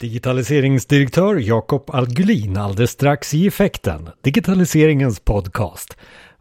Digitaliseringsdirektör Jakob Algulin alldeles strax i effekten, digitaliseringens podcast.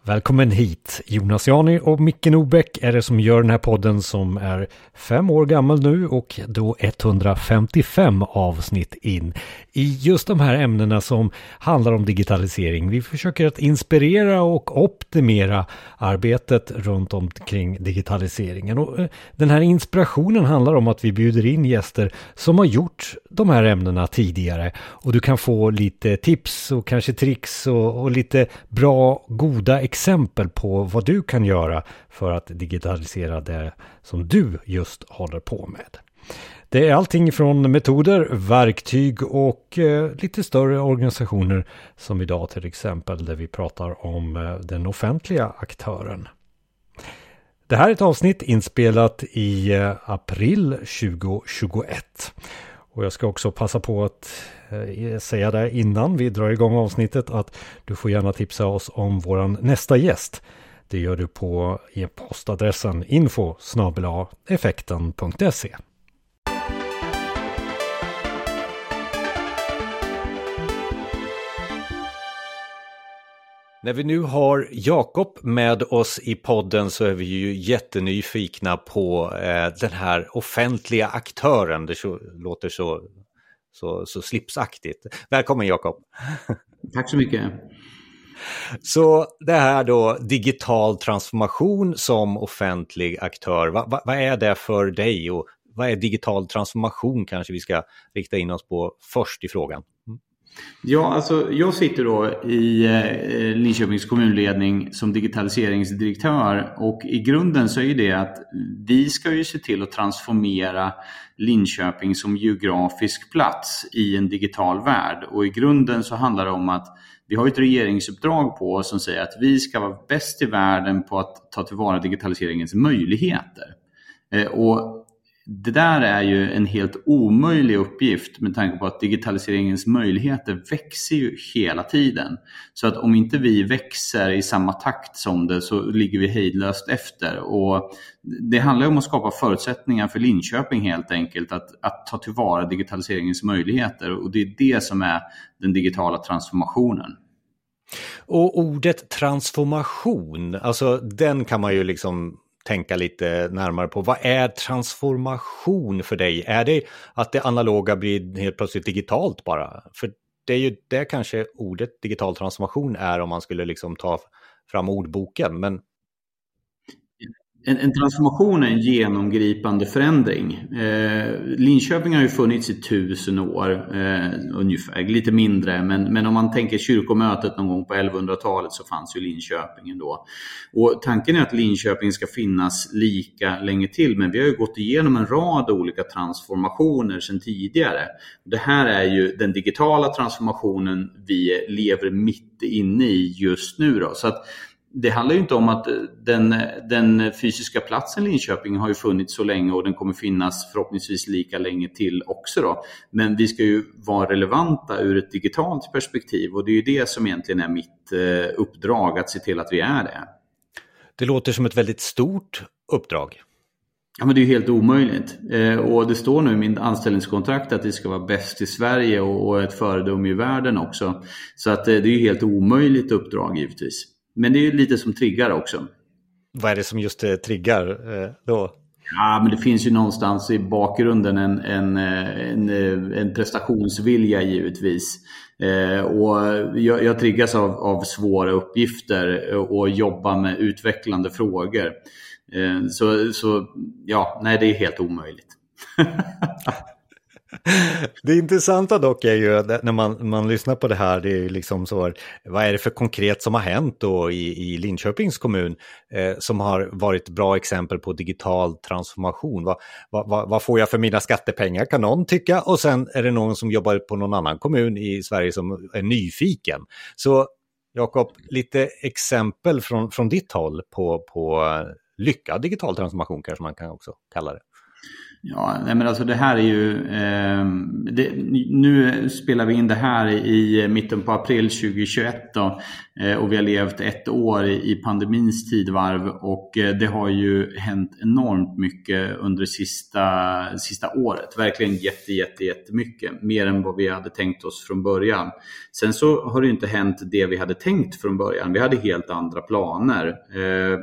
Välkommen hit! Jonas Jani och Micke Nobäck är det som gör den här podden som är fem år gammal nu och då 155 avsnitt in i just de här ämnena som handlar om digitalisering. Vi försöker att inspirera och optimera arbetet runt omkring digitaliseringen. Och eh, den här inspirationen handlar om att vi bjuder in gäster som har gjort de här ämnena tidigare och du kan få lite tips och kanske tricks och, och lite bra, goda exempel exempel på vad du kan göra för att digitalisera det som du just håller på med. Det är allting från metoder, verktyg och eh, lite större organisationer som idag till exempel där vi pratar om eh, den offentliga aktören. Det här är ett avsnitt inspelat i eh, april 2021. Och jag ska också passa på att eh, säga det innan vi drar igång avsnittet att du får gärna tipsa oss om våran nästa gäst. Det gör du på e-postadressen info effekten.se. När vi nu har Jakob med oss i podden så är vi ju jättenyfikna på eh, den här offentliga aktören. Det så, låter så, så, så slipsaktigt. Välkommen Jakob! Tack så mycket! Så det här då digital transformation som offentlig aktör, vad, vad, vad är det för dig och vad är digital transformation kanske vi ska rikta in oss på först i frågan? Ja, alltså jag sitter då i eh, Linköpings kommunledning som digitaliseringsdirektör och i grunden så är det att vi ska ju se till att transformera Linköping som geografisk plats i en digital värld och i grunden så handlar det om att vi har ett regeringsuppdrag på oss som säger att vi ska vara bäst i världen på att ta tillvara digitaliseringens möjligheter. Eh, och det där är ju en helt omöjlig uppgift med tanke på att digitaliseringens möjligheter växer ju hela tiden. Så att om inte vi växer i samma takt som det så ligger vi hejdlöst efter. Och det handlar om att skapa förutsättningar för Linköping helt enkelt att, att ta tillvara digitaliseringens möjligheter och det är det som är den digitala transformationen. Och ordet transformation, alltså den kan man ju liksom tänka lite närmare på. Vad är transformation för dig? Är det att det analoga blir helt plötsligt digitalt bara? För det är ju det kanske ordet digital transformation är om man skulle liksom ta fram ordboken. Men en, en, transformation är en genomgripande förändring. Eh, Linköping har ju funnits i tusen år, eh, ungefär, lite mindre, men, men om man tänker kyrkomötet någon gång på 1100-talet så fanns ju Linköping ändå. Och tanken är att Linköping ska finnas lika länge till, men vi har ju gått igenom en rad olika transformationer sedan tidigare. Det här är ju den digitala transformationen vi lever mitt inne i just nu. Då. Så att det handlar ju inte om att den, den fysiska platsen Linköping har ju funnits så länge och den kommer finnas förhoppningsvis lika länge till också. Då. Men vi ska ju vara relevanta ur ett digitalt perspektiv och det är ju det som egentligen är mitt eh, uppdrag, att se till att vi är det. Det låter som ett väldigt stort uppdrag. Ja, men det är ju helt omöjligt. Eh, och det står nu i min anställningskontrakt att det ska vara bäst i Sverige och, och ett föredöme i världen också. Så att eh, det är ju helt omöjligt uppdrag givetvis. Men det är lite som triggar också. Vad är det som just eh, triggar eh, då? Ja, men det finns ju någonstans i bakgrunden en, en, eh, en, en prestationsvilja givetvis. Eh, och jag, jag triggas av, av svåra uppgifter och jobba med utvecklande frågor. Eh, så, så ja, nej det är helt omöjligt. Det intressanta dock är ju när man, man lyssnar på det här, det är liksom så, vad är det för konkret som har hänt då i, i Linköpings kommun eh, som har varit bra exempel på digital transformation? Vad, vad, vad, får jag för mina skattepengar kan någon tycka och sen är det någon som jobbar på någon annan kommun i Sverige som är nyfiken. Så Jakob, lite exempel från, från ditt håll på, på lyckad digital transformation kanske man kan också kalla det. Ja, nej men alltså det här är ju... Eh, det, nu spelar vi in det här i mitten på april 2021. Då. Eh, och vi har levt ett år i pandemins tidvarv och eh, det har ju hänt enormt mycket under det sista, sista året. Verkligen jätte, jätte, jättemycket. Mer än vad vi hade tänkt oss från början. Sen så har det inte hänt det vi hade tänkt från början. Vi hade helt andra planer. Eh,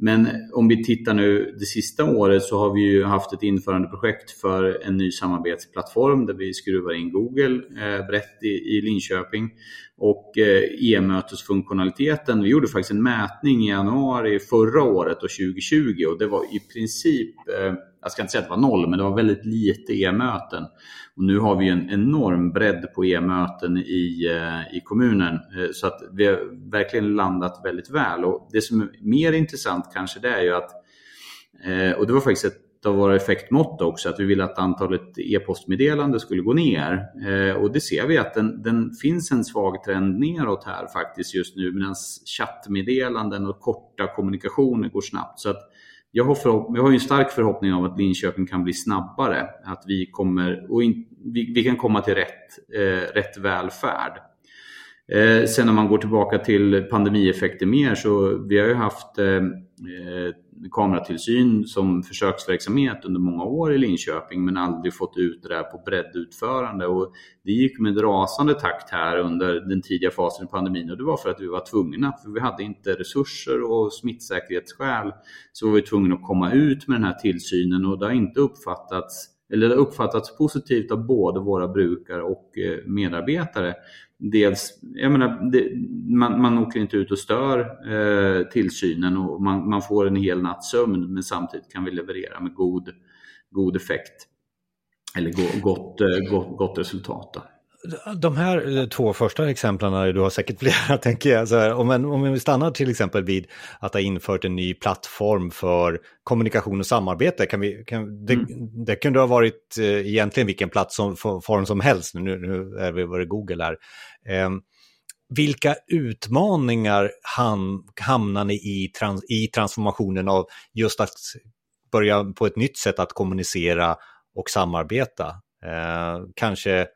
men om vi tittar nu det sista året så har vi ju haft ett införandeprojekt för en ny samarbetsplattform där vi skruvar in Google eh, brett i, i Linköping. Och eh, e-mötesfunktionaliteten, vi gjorde faktiskt en mätning i januari förra året och 2020 och det var i princip eh, jag ska inte säga att det var noll, men det var väldigt lite e-möten. Och nu har vi en enorm bredd på e-möten i, eh, i kommunen. Eh, så att vi har verkligen landat väldigt väl. Och det som är mer intressant kanske det är ju att, eh, och det var faktiskt ett av våra effektmått också, att vi ville att antalet e-postmeddelande skulle gå ner. och det ser vi att den, den, finns en svag trend neråt här faktiskt just nu medan chattmeddelanden och korta kommunikationer går snabbt. Så att jag har, förhopp- jag har en stark förhoppning om att Linköping kan bli snabbare. Att vi, kommer, och in, vi, vi kan komma till rätt, eh, rätt välfärd. Eh, sen om man går tillbaka till pandemieffekter mer så vi har ju haft eh, eh, kameratillsyn som försöksverksamhet under många år i Linköping men aldrig fått ut det där på breddutförande. Och det gick med rasande takt här under den tidiga fasen i pandemin och det var för att vi var tvungna, för vi hade inte resurser och smittsäkerhetsskäl så var vi tvungna att komma ut med den här tillsynen och det har inte uppfattats eller det har uppfattats positivt av både våra brukare och eh, medarbetare dels, jag menar, det, man, man åker inte ut och stör eh, tillsynen och man, man, får en hel natts sömn men samtidigt kan vi leverera med god, god effekt eller gott, eh, gott, gott resultat. Då. De här eh, två första exemplen, du har säkert flera tänker jag, så här, om, en, om vi stannar till exempel vid att ha infört en ny plattform för kommunikation och samarbete, kan vi, kan, det, mm. det kunde ha varit eh, egentligen vilken plattform som helst, nu, nu är vi var det Google här. Eh, vilka utmaningar ham, hamnar ni i, trans, i transformationen av just att börja på ett nytt sätt att kommunicera och samarbeta? Eh, kanske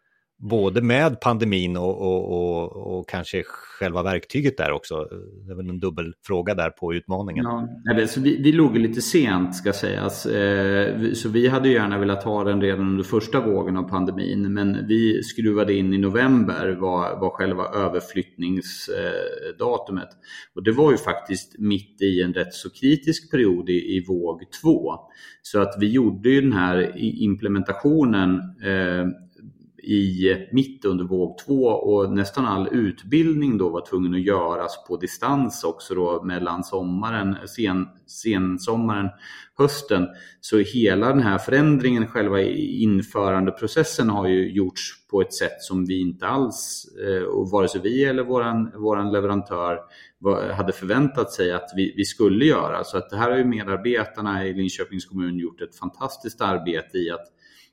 både med pandemin och, och, och, och, kanske själva verktyget där också. Det är väl en dubbel fråga där på utmaningen. Ja, så vi, vi låg lite sent ska sägas. Eh, så vi hade gärna velat ha den redan under första vågen av pandemin. Men vi skruvade in i november var, var själva överflyttningsdatumet. Och det var ju faktiskt mitt i en rätt så kritisk period i, i våg två. Så att vi gjorde ju den här implementationen eh, i mitt under våg två och nästan all utbildning då var tvungen att göras på distans också då mellan sommaren, sen, sensommaren, hösten. Så hela den här förändringen, själva införandeprocessen har ju gjorts på ett sätt som vi inte alls, eh, och vare sig vi eller våran, våran leverantör hade förväntat sig att vi, vi skulle göra. Så att det här har ju medarbetarna i Linköpings kommun gjort ett fantastiskt arbete i att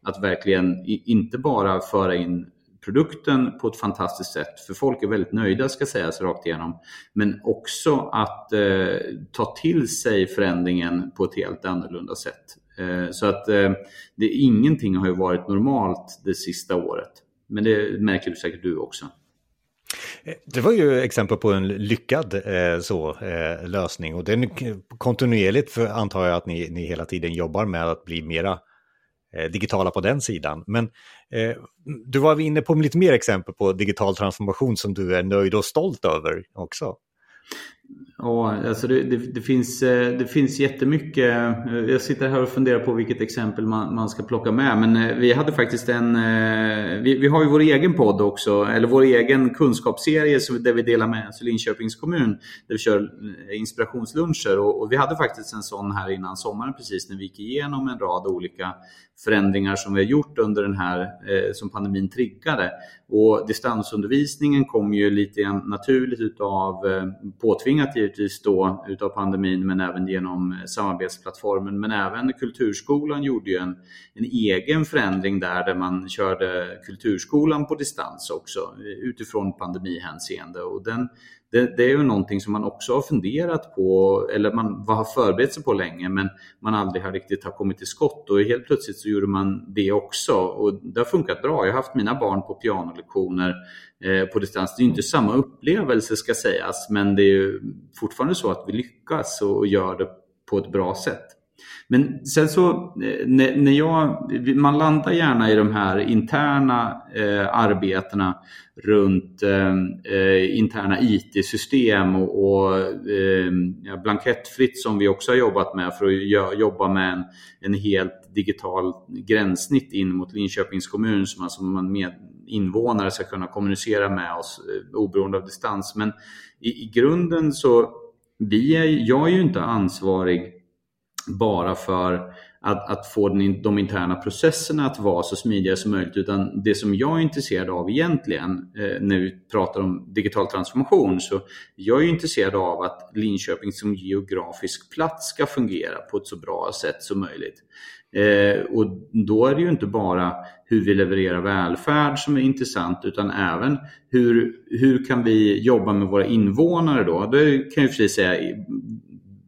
att verkligen inte bara föra in produkten på ett fantastiskt sätt, för folk är väldigt nöjda ska sägas rakt igenom, men också att eh, ta till sig förändringen på ett helt annorlunda sätt. Eh, så att eh, det, ingenting har ju varit normalt det sista året, men det märker du säkert du också. Eh, det var ju exempel på en lyckad eh, så, eh, lösning och den kontinuerligt för, antar jag att ni, ni hela tiden jobbar med att bli mera Eh, digitala på den sidan. Men eh, du var inne på lite mer exempel på digital transformation som du är nöjd och stolt över också. Ja, alltså det, det, det, finns, eh, det finns jättemycket. Eh, jag sitter här och funderar på vilket exempel man, man ska plocka med. Men eh, vi hade faktiskt en... Vi, vi har ju vår egen podd också, eller vår egen kunskapsserie där vi delar med oss i Linköpings kommun. Där vi kör inspirationsluncher och, och vi hade faktiskt en sån här innan sommaren precis när vi gick igenom en rad olika förändringar som vi har gjort under den här, eh, som pandemin triggade. Och distansundervisningen kom ju lite naturligt utav, eh, påtvingat givetvis då utav pandemin men även genom eh, samarbetsplattformen. Men även Kulturskolan gjorde ju en, en egen förändring där, där man körde Kulturskolan på distans också eh, utifrån pandemihänseende. Och den det, det, är ju någonting som man också har funderat på eller man har förberett sig på länge men man aldrig har riktigt har kommit till skott och helt plötsligt så gjorde man det också och det har funkat bra. Jag har haft mina barn på pianolektioner eh, på distans. Det är inte samma upplevelse ska sägas men det är fortfarande så att vi lyckas och gör det på ett bra sätt. Men sen så eh, när jag, man landar gärna i de här interna eh, arbetena runt eh, eh interna IT-system och, och eh, blankettfritt som vi också har jobbat med för att jobba med en, en helt digital gränssnitt in mot Linköpings kommun som alltså man med invånare ska kunna kommunicera med oss eh, oberoende av distans. Men i, i grunden så vi är, jag är ju inte ansvarig bara för att, att få den, de interna processerna att vara så smidiga som möjligt utan det som jag är intresserad av egentligen eh, när vi pratar om digital transformation så jag är intresserad av att Linköping som geografisk plats ska fungera på ett så bra sätt som möjligt. Eh, och då är det ju inte bara hur vi levererar välfärd som är intressant utan även hur, hur kan vi jobba med våra invånare då? Det kan jag för sig säga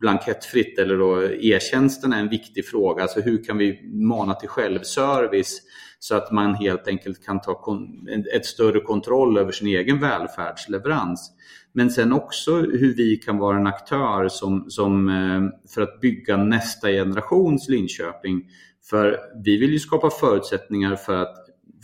blankettfritt eller då e-tjänsten är en viktig fråga. Alltså hur kan vi mana till självservice så att man helt enkelt kan ta ett större kontroll över sin egen välfärdsleverans. Men sen också hur vi kan vara en aktör som, som, eh, för att bygga nästa generations Linköping. För vi vill ju skapa förutsättningar för att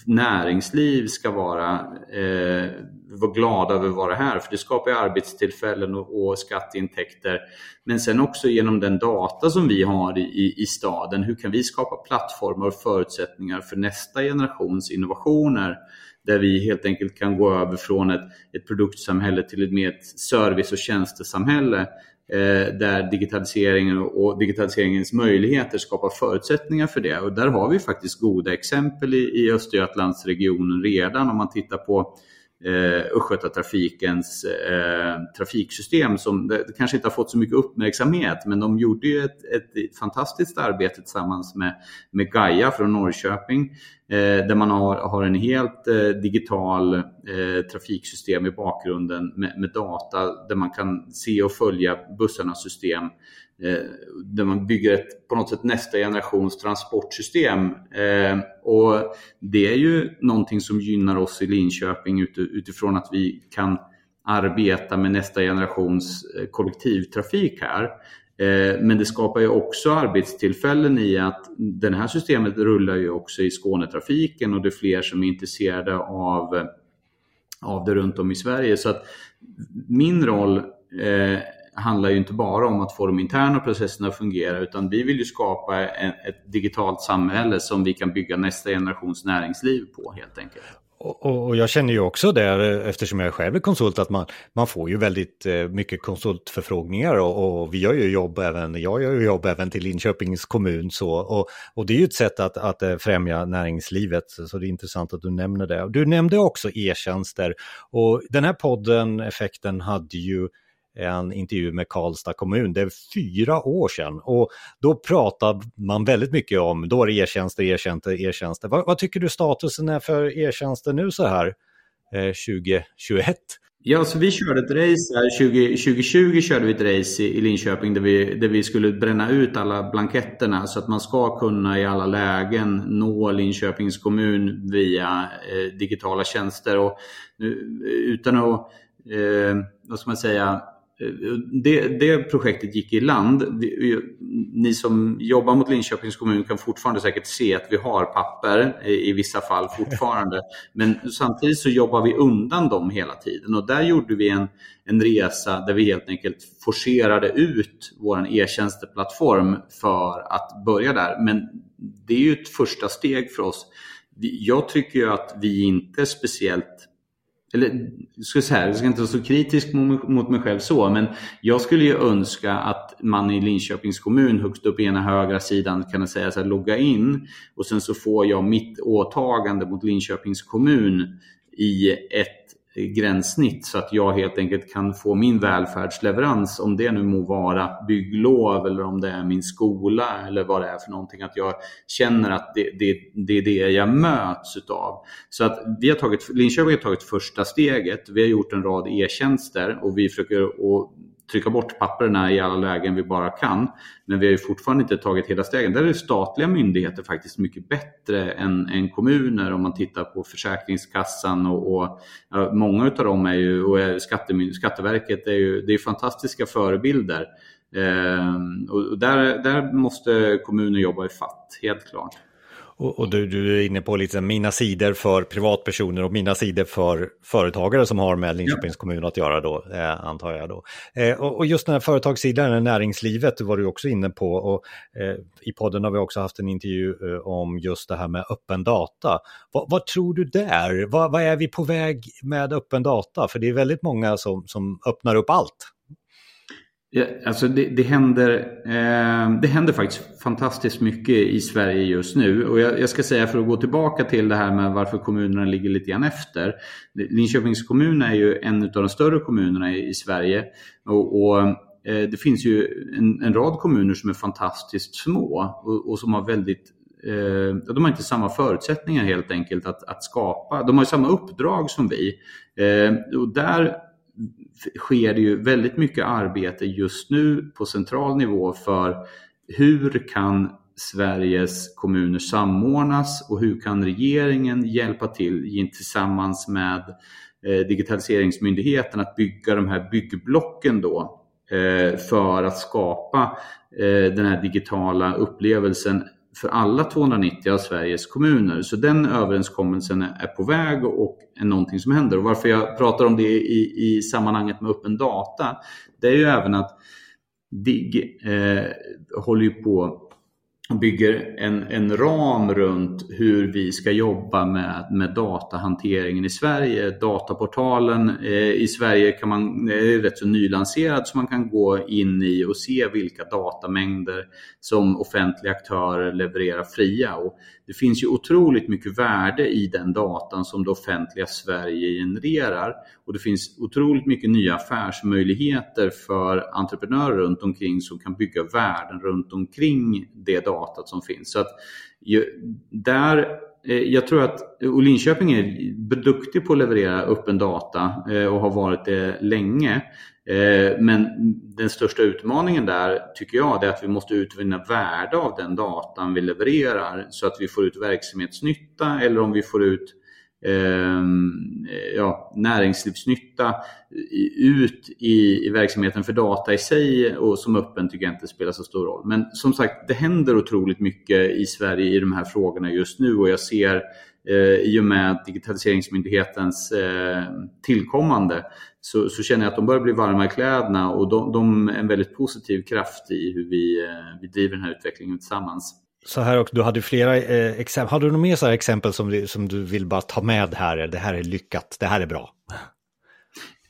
näringsliv ska vara, eh, vara glada över att vara här för det skapar arbetstillfällen och, och skatteintäkter. Men sen också genom den data som vi har i, i staden, hur kan vi skapa plattformar och förutsättningar för nästa generations innovationer? Där vi helt enkelt kan gå över från ett, ett produktsamhälle till ett mer service och tjänstesamhälle Eh, där digitaliseringen och digitaliseringens möjligheter skapar förutsättningar för det. Och där har vi faktiskt goda exempel i, i Östergötlandsregionen redan om man tittar på eh, Östgötatrafikens eh, trafiksystem som det, kanske inte har fått så mycket uppmärksamhet men de gjorde ju ett, ett fantastiskt arbete tillsammans med, med Gaia från Norrköping eh, där man har, har en helt eh, digital eh, trafiksystem i bakgrunden med, med, data där man kan se och följa bussarnas system Eh, där man bygger ett, på något sätt nästa generations transportsystem. Eh, och det är ju någonting som gynnar oss i Linköping utifrån att vi kan arbeta med nästa generations eh, kollektivtrafik här. Eh, men det skapar ju också arbetstillfällen i att det här systemet rullar ju också i Skånetrafiken och det är fler som är intresserade av, av det runt om i Sverige. Så att min roll handlar ju inte bara om att få de interna processerna att fungera utan vi vill ju skapa en, ett digitalt samhälle som vi kan bygga nästa generations näringsliv på helt enkelt. Och, och, jag känner ju också där, eftersom jag själv är konsult, att man, man får ju väldigt eh, mycket konsultförfrågningar och, och, vi gör ju jobb även, jag gör ju jobb även till Linköpings kommun så, och, och det är ju ett sätt att, att eh, främja näringslivet, så det är intressant att du nämner det. Du nämnde också e-tjänster och den här podden, Effekten, hade ju en intervju med Karlstad kommun. Det är fyra år sedan och då pratade man väldigt mycket om, då är det e-tjänster, e-tjänster, e-tjänster. Vad, vad, tycker du statusen är för e-tjänster nu så här eh, 2021? Ja, så vi körde ett race här, 20, 2020 körde vi ett race i, i Linköping där vi, där vi skulle bränna ut alla blanketterna så att man ska kunna i alla lägen nå Linköpings kommun via eh, digitala tjänster. Och, nu, utan att, eh, vad ska man säga, det, det, projektet gick i land. Ni som jobbar mot Linköpings kommun kan fortfarande säkert se att vi har papper i vissa fall fortfarande. Men samtidigt så jobbar vi undan dem hela tiden och där gjorde vi en, en resa där vi helt enkelt forcerade ut vår e-tjänsteplattform för att börja där. Men det är ju ett första steg för oss. Jag tycker ju att vi inte är speciellt eller ska säga, jag ska inte vara så kritisk mot mig själv så, men jag skulle ju önska att man i Linköpings kommun högst upp i ena högra sidan kan säga så här, logga in och sen så får jag mitt åtagande mot Linköpings kommun i ett Eh, gränssnitt så att jag helt enkelt kan få min välfärdsleverans, om det nu må vara bygglov eller om det är min skola eller vad det är för någonting, att jag känner att det, det, det är det jag möts utav. Så att vi har tagit, Linköping har tagit första steget, vi har gjort en rad e-tjänster och vi försöker att trycka bort papperna i alla lägen vi bara kan. Men vi har ju fortfarande inte tagit hela stegen. Där är statliga myndigheter faktiskt mycket bättre än, än kommuner om man tittar på Försäkringskassan och, och ja, många av dem är ju, och är Skatteverket är ju det är fantastiska förebilder. Eh, och där, där måste kommuner jobba i fatt, helt klart. Och, och du, du, är inne på lite mina sidor för privatpersoner och mina sidor för företagare som har med Linköpings ja. kommun att göra då, eh, antar jag då. Eh, och, och, just den här företagssidan, näringslivet var du också inne på och eh, i podden har vi också haft en intervju eh, om just det här med öppen data. Va, vad tror du där? Vad va är vi på väg med öppen data? För det är väldigt många som, som öppnar upp allt. Ja, alltså det, det, händer, eh, det händer faktiskt fantastiskt mycket i Sverige just nu. Och jag, jag, ska säga för att gå tillbaka till det här med varför kommunerna ligger lite grann efter. Linköpings kommun är ju en av de större kommunerna i, i Sverige. Och, och eh, det finns ju en, en, rad kommuner som är fantastiskt små och, och som har väldigt eh, de har inte samma förutsättningar helt enkelt att, att skapa. De har samma uppdrag som vi. Eh, och där sker det ju väldigt mycket arbete just nu på central nivå för hur kan Sveriges kommuner samordnas och hur kan regeringen hjälpa till tillsammans med eh, digitaliseringsmyndigheten att bygga de här byggblocken då eh, för att skapa eh, den här digitala upplevelsen för alla 290 av Sveriges kommuner. Så den överenskommelsen är på väg och är någonting som händer. Och varför jag pratar om det i, i sammanhanget med öppen data, det är ju även att DIGG eh, håller ju på bygger en, en ram runt hur vi ska jobba med, med datahanteringen i Sverige. Dataportalen eh, i Sverige kan man, eh, är rätt så nylanserad så man kan gå in i och se vilka datamängder som offentliga aktörer levererar fria. Och det finns ju otroligt mycket värde i den datan som det offentliga Sverige genererar och det finns otroligt mycket nya affärsmöjligheter för entreprenörer runt omkring som kan bygga värden runt omkring det datat som finns. Så att där eh, jag tror att och Linköping är duktig på att leverera öppen data eh, och har varit det länge. Eh, men den största utmaningen där tycker jag är att vi måste utvinna värde av den datan vi levererar så att vi får ut verksamhetsnytta eller om vi får ut eh, ja, näringslivsnytta ut i, i verksamheten för data i sig och som öppen tycker jag inte spelar så stor roll. Men som sagt, det händer otroligt mycket i Sverige i de här frågorna just nu och jag ser eh, i och med digitaliseringsmyndighetens eh, tillkommande så, så, känner jag att de börjar bli varma i kläderna och de, de är en väldigt positiv kraft i hur vi, eh, vi driver den här utvecklingen tillsammans. Så här också, du hade flera eh, exempel, har du några mer så exempel som, som du vill bara ta med här? Det här är lyckat, det här är bra.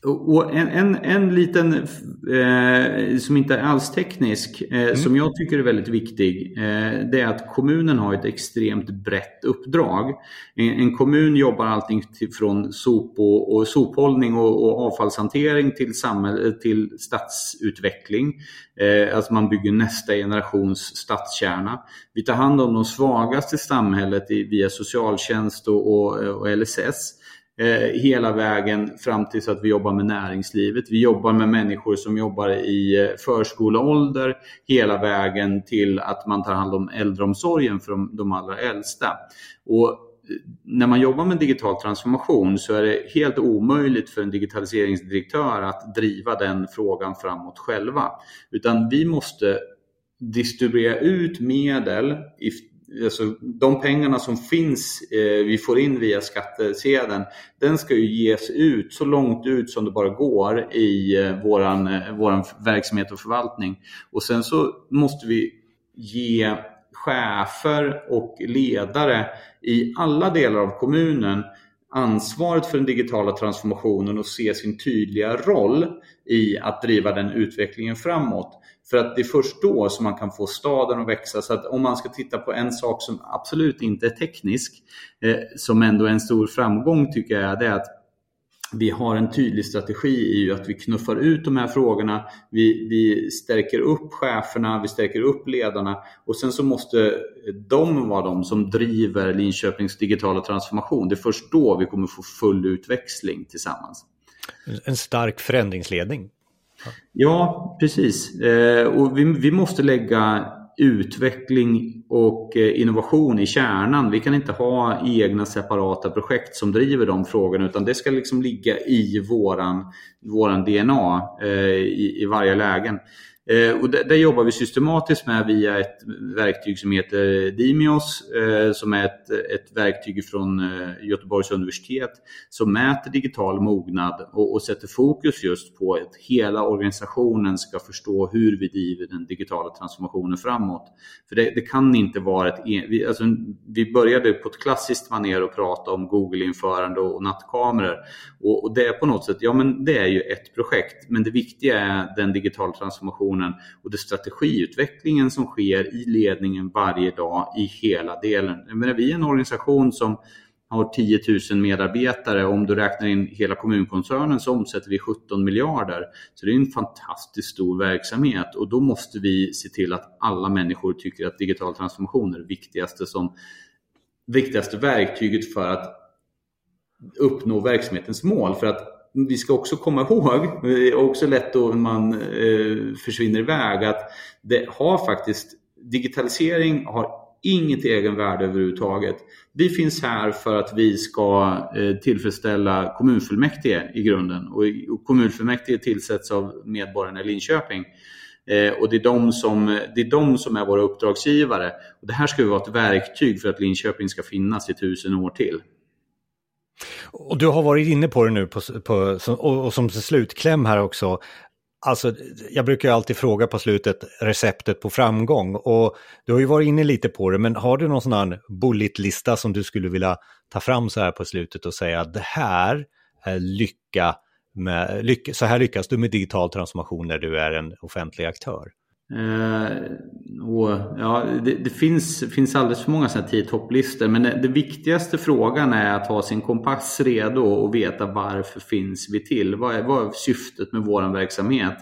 Och en, en, en liten, eh, som inte är alls teknisk, eh, mm. som jag tycker är väldigt viktig, eh, det är att kommunen har ett extremt brett uppdrag. En, en kommun jobbar allting till, från sop och, och sophållning och, och, avfallshantering till, samhälle, till stadsutveckling. Eh, alltså man bygger nästa generations stadskärna. Vi tar hand om de svagaste i samhället i, via socialtjänst och, och, och LSS eh, hela vägen fram tills att vi jobbar med näringslivet. Vi jobbar med människor som jobbar i eh, förskoleålder hela vägen till att man tar hand om äldreomsorgen för de, de allra äldsta. Och eh, när man jobbar med digital transformation så är det helt omöjligt för en digitaliseringsdirektör att driva den frågan framåt själva. Utan vi måste distribuera ut medel alltså, de pengarna som finns, eh, vi får in via skattesedeln, den ska ju ges ut så långt ut som det bara går i eh, våran, eh, våran verksamhet och förvaltning. Och sen så måste vi ge chefer och ledare i alla delar av kommunen ansvaret för den digitala transformationen och se sin tydliga roll i att driva den utvecklingen framåt. För att det är först då som man kan få staden att växa. Så att om man ska titta på en sak som absolut inte är teknisk, eh, som ändå är en stor framgång tycker jag, det är att vi har en tydlig strategi i att vi knuffar ut de här frågorna, vi, vi stärker upp cheferna, vi stärker upp ledarna och sen så måste de vara de som driver Linköpings digitala transformation. Det är först då vi kommer få full utväxling tillsammans. En stark förändringsledning. Ja, precis. Eh, och vi, vi måste lägga utveckling och eh, innovation i kärnan. Vi kan inte ha egna separata projekt som driver de frågorna utan det ska liksom ligga i våran, våran DNA eh, i, i varje lägen. Eh, och det, det, jobbar vi systematiskt med via ett verktyg som heter Dimios eh, som är ett, ett verktyg från eh, Göteborgs universitet som mäter digital mognad och, och, sätter fokus just på att hela organisationen ska förstå hur vi driver den digitala transformationen framåt. För det, det kan inte vara ett... Vi, alltså, vi började på ett klassiskt manér att prata om Google-införande och, och nattkameror och, och, det är på något sätt, ja men det är ju ett projekt men det viktiga är den digitala transformationen organisationen och det strategiutvecklingen som sker i ledningen varje dag i hela delen. Jag menar, vi är en organisation som har 10 000 medarbetare. Om du räknar in hela kommunkoncernen så omsätter vi 17 miljarder. Så det är en fantastiskt stor verksamhet och då måste vi se till att alla människor tycker att digital transformation är det viktigaste, som, viktigaste verktyget för att uppnå verksamhetens mål. För att vi ska också komma ihåg, det är också lätt då man eh, försvinner iväg, att det har faktiskt, digitalisering har inget egenvärde överhuvudtaget. Vi finns här för att vi ska eh, tillfredsställa kommunfullmäktige i grunden och, kommunfullmäktige tillsätts av medborgarna i Linköping. Eh, och det är, de som, det är de som är våra uppdragsgivare. Och det här ska vara ett verktyg för att Linköping ska finnas i tusen år till. Och du har varit inne på det nu på, på, och, och som slutkläm här också. Alltså, jag brukar alltid fråga på slutet receptet på framgång och du har ju varit inne lite på det, men har du någon sån här bulletlista som du skulle vilja ta fram så här på slutet och säga att det här är lycka, med, lycka, så här lyckas du med digital transformation när du är en offentlig aktör? Eh, och, ja, det, det, finns, finns alldeles för många tio topplistor men det, det, viktigaste frågan är att ha sin kompass redo och veta varför finns vi till? Vad är, vad är syftet med vår verksamhet?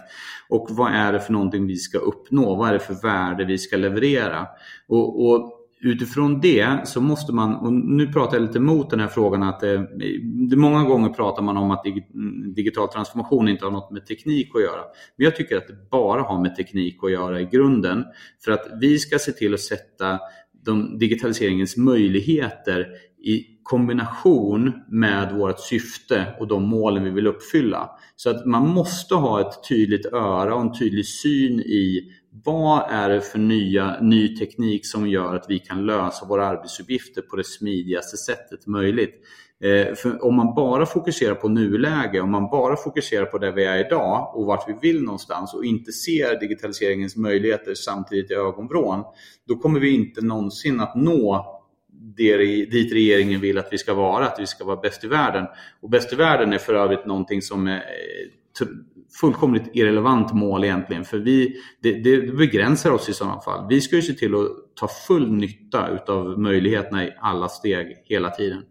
Och vad är det för någonting vi ska uppnå? Vad är det för värde vi ska leverera? Och, och utifrån det så måste man, och nu pratar jag lite mot den här frågan att eh, det, många gånger pratar man om att mm, digital transformation inte har något med teknik att göra. Men jag tycker att det bara har med teknik att göra i grunden. För att vi ska se till att sätta de, digitaliseringens möjligheter i kombination med vårt syfte och de målen vi vill uppfylla. Så att man måste ha ett tydligt öra och en tydlig syn i vad är det för nya, ny teknik som gör att vi kan lösa våra arbetsuppgifter på det smidigaste sättet möjligt? Eh, för om man bara fokuserar på nuläge, om man bara fokuserar på där vi är idag och vart vi vill någonstans och inte ser digitaliseringens möjligheter samtidigt i ögonvrån, då kommer vi inte någonsin att nå det, dit regeringen vill att vi ska vara, att vi ska vara bäst i världen. Och bäst i världen är för övrigt någonting som eh, är fullkomligt irrelevant mål egentligen. För vi, det, det, begränsar oss i sådana fall. Vi ska ju se till att ta full nytta av möjligheterna i alla steg hela tiden.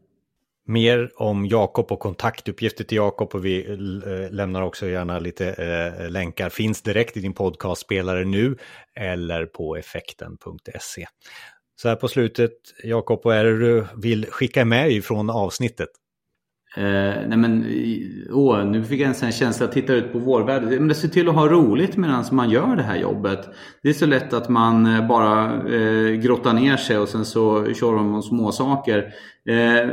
Mer om Jakob och kontaktuppgifter till Jakob och vi eh, lämnar också gärna lite eh, länkar. Finns direkt i din podcastspelare nu eller på effekten.se. Så här på slutet, Jakob, vad är det du vill skicka med ifrån avsnittet? Eh, nej men, åh, nu fick jag en sån känsla att titta ut på vårvädret. Men det ser till att ha roligt medan man gör det här jobbet. Det är så lätt att man eh, bara eh, grottar ner sig och sen så kör man om småsaker. Eh,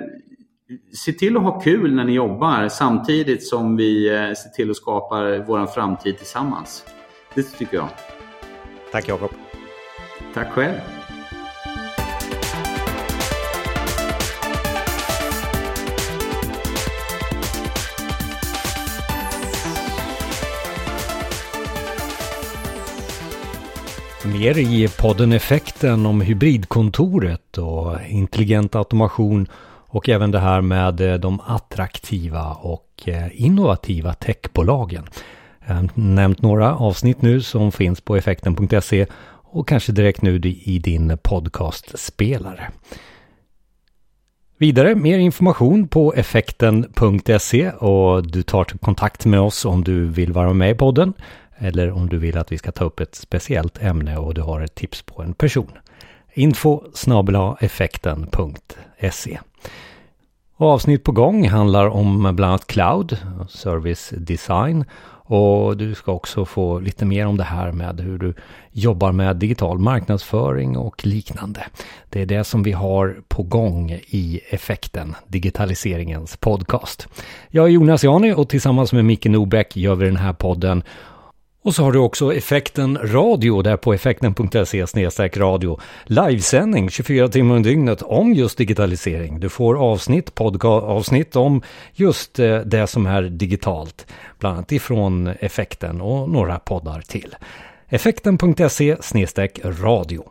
se till att ha kul när ni jobbar samtidigt som vi eh, ser till att skapa vår framtid tillsammans. Det tycker jag. Tack Jakob. Tack själv. Mer i podden Effekten om hybridkontoret och intelligent automation och även det här med eh, de attraktiva och eh, innovativa techbolagen. Jag har nämnt några avsnitt nu som finns på effekten.se och kanske direkt nu i din podcastspelare. Vidare, mer information på effekten.se och du tar kontakt med oss om du vill vara med i podden eller om du vill att vi ska ta upp ett speciellt ämne och du har ett tips på en person. Info och Avsnitt på gång handlar om bland annat cloud, service design och du ska också få lite mer om det här med hur du jobbar med digital marknadsföring och liknande. Det är det som vi har på gång i Effekten, digitaliseringens podcast. Jag är Jonas Jani och tillsammans med Micke Norbäck gör vi den här podden och så har du också Effekten Radio där på effekten.se radio. Livesändning 24 timmar om dygnet om just digitalisering. Du får avsnitt, podcast-avsnitt om just eh, det som är digitalt. Bland annat ifrån Effekten och några poddar till. Effekten.se radio.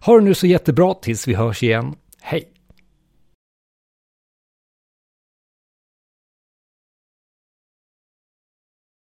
Ha det nu så jättebra tills vi hörs igen. Hej!